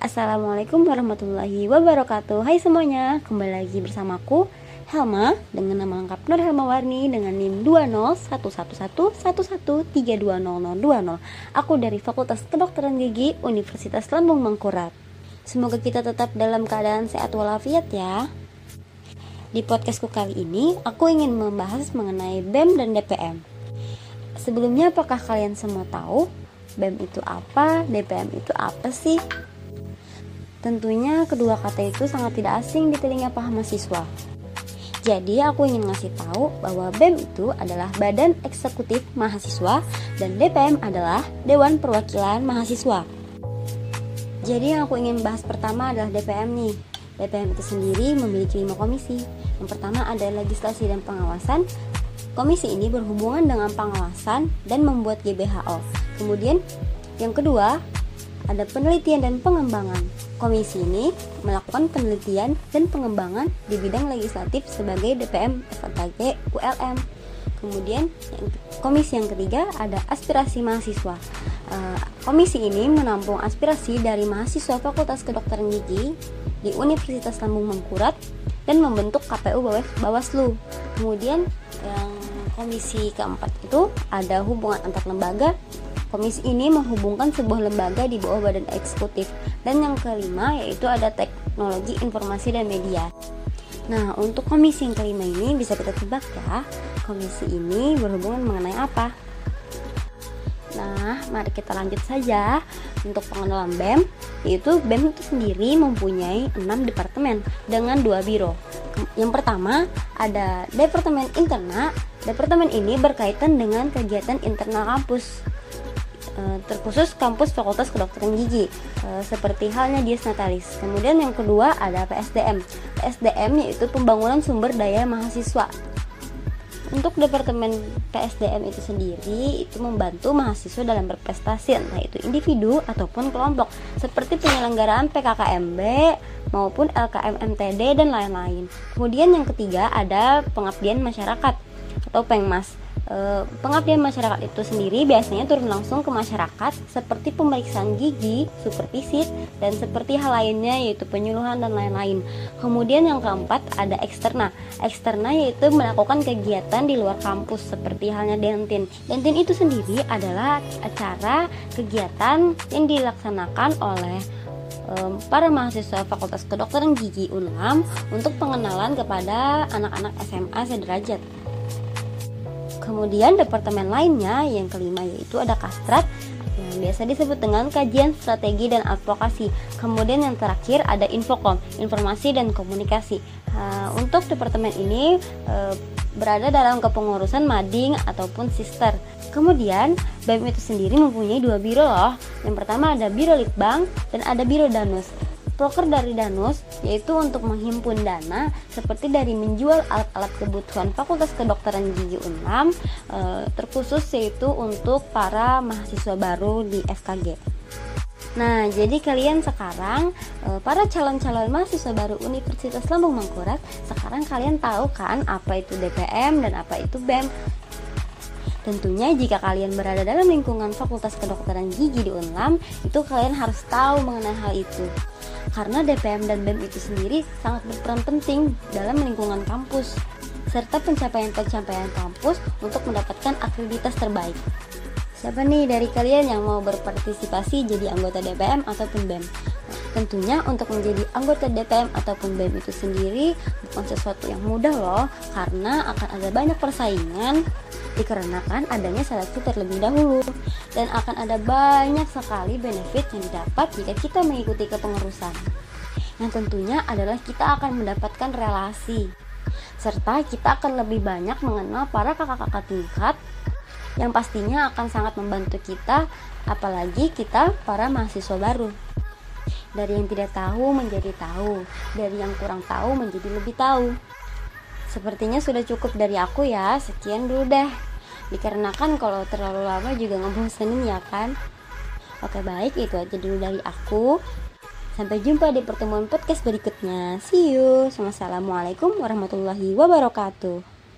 Assalamualaikum warahmatullahi wabarakatuh. Hai semuanya, kembali lagi bersamaku Helma dengan nama lengkap Nur Helma Warni dengan NIM 2011111320020 Aku dari Fakultas Kedokteran Gigi Universitas Lambung Mangkurat. Semoga kita tetap dalam keadaan sehat walafiat ya. Di podcastku kali ini, aku ingin membahas mengenai BEM dan DPM Sebelumnya apakah kalian semua tahu BEM itu apa, DPM itu apa sih? Tentunya kedua kata itu sangat tidak asing di telinga para mahasiswa. Jadi aku ingin ngasih tahu bahwa BEM itu adalah Badan Eksekutif Mahasiswa dan DPM adalah Dewan Perwakilan Mahasiswa. Jadi yang aku ingin bahas pertama adalah DPM nih. DPM itu sendiri memiliki lima komisi. Yang pertama ada legislasi dan pengawasan. Komisi ini berhubungan dengan pengawasan dan membuat GBHO. Kemudian yang kedua ada penelitian dan pengembangan. Komisi ini melakukan penelitian dan pengembangan di bidang legislatif sebagai DPM, FKG, ULM. Kemudian komisi yang ketiga ada aspirasi mahasiswa. Eh, komisi ini menampung aspirasi dari mahasiswa Fakultas Kedokteran Gigi di Universitas Lambung Mangkurat dan membentuk KPU Bawaslu. Kemudian yang komisi keempat itu ada hubungan antar lembaga Komisi ini menghubungkan sebuah lembaga di bawah badan eksekutif. Dan yang kelima yaitu ada teknologi informasi dan media. Nah, untuk komisi yang kelima ini bisa kita tebak ya, komisi ini berhubungan mengenai apa? Nah, mari kita lanjut saja untuk pengenalan BEM, yaitu BEM itu sendiri mempunyai 6 departemen dengan dua biro. Yang pertama ada Departemen Interna. Departemen ini berkaitan dengan kegiatan internal kampus. Eh, terkhusus kampus Fakultas Kedokteran Gigi eh, seperti halnya Dies Natalis. Kemudian yang kedua ada PSDM. PSDM yaitu pembangunan sumber daya mahasiswa. Untuk departemen PSDM itu sendiri itu membantu mahasiswa dalam berprestasi entah itu individu ataupun kelompok seperti penyelenggaraan PKKMB maupun LKM MTD dan lain-lain. Kemudian yang ketiga ada pengabdian masyarakat atau Pengmas pengabdian masyarakat itu sendiri biasanya turun langsung ke masyarakat seperti pemeriksaan gigi, supervisi, dan seperti hal lainnya yaitu penyuluhan dan lain-lain. Kemudian yang keempat ada eksterna. Eksterna yaitu melakukan kegiatan di luar kampus seperti halnya dentin. Dentin itu sendiri adalah acara kegiatan yang dilaksanakan oleh para mahasiswa Fakultas Kedokteran Gigi UNLAM untuk pengenalan kepada anak-anak SMA sederajat. Kemudian departemen lainnya yang kelima yaitu ada kastrat yang biasa disebut dengan kajian strategi dan advokasi. Kemudian yang terakhir ada infokom, informasi dan komunikasi. Uh, untuk departemen ini uh, berada dalam kepengurusan mading ataupun sister. Kemudian BEM itu sendiri mempunyai dua biro loh. Yang pertama ada biro litbang dan ada biro danus proker dari Danus yaitu untuk menghimpun dana seperti dari menjual alat-alat kebutuhan Fakultas Kedokteran Gigi Unam e, terkhusus yaitu untuk para mahasiswa baru di FKG. Nah, jadi kalian sekarang e, para calon-calon mahasiswa baru Universitas Lambung Mangkurat, sekarang kalian tahu kan apa itu DPM dan apa itu BEM. Tentunya jika kalian berada dalam lingkungan Fakultas Kedokteran Gigi di Unlam, itu kalian harus tahu mengenai hal itu karena DPM dan BEM itu sendiri sangat berperan penting dalam lingkungan kampus serta pencapaian-pencapaian kampus untuk mendapatkan akreditas terbaik. Siapa nih dari kalian yang mau berpartisipasi jadi anggota DPM ataupun BEM? Tentunya untuk menjadi anggota DPM ataupun BEM itu sendiri bukan sesuatu yang mudah loh karena akan ada banyak persaingan dikarenakan adanya seleksi terlebih dahulu dan akan ada banyak sekali benefit yang didapat jika kita mengikuti kepengurusan. Yang tentunya adalah kita akan mendapatkan relasi serta kita akan lebih banyak mengenal para kakak-kakak tingkat yang pastinya akan sangat membantu kita apalagi kita para mahasiswa baru dari yang tidak tahu menjadi tahu, dari yang kurang tahu menjadi lebih tahu. Sepertinya sudah cukup dari aku ya, sekian dulu deh. Dikarenakan kalau terlalu lama juga ngebosenin ya kan. Oke baik, itu aja dulu dari aku. Sampai jumpa di pertemuan podcast berikutnya. See you. Wassalamualaikum warahmatullahi wabarakatuh.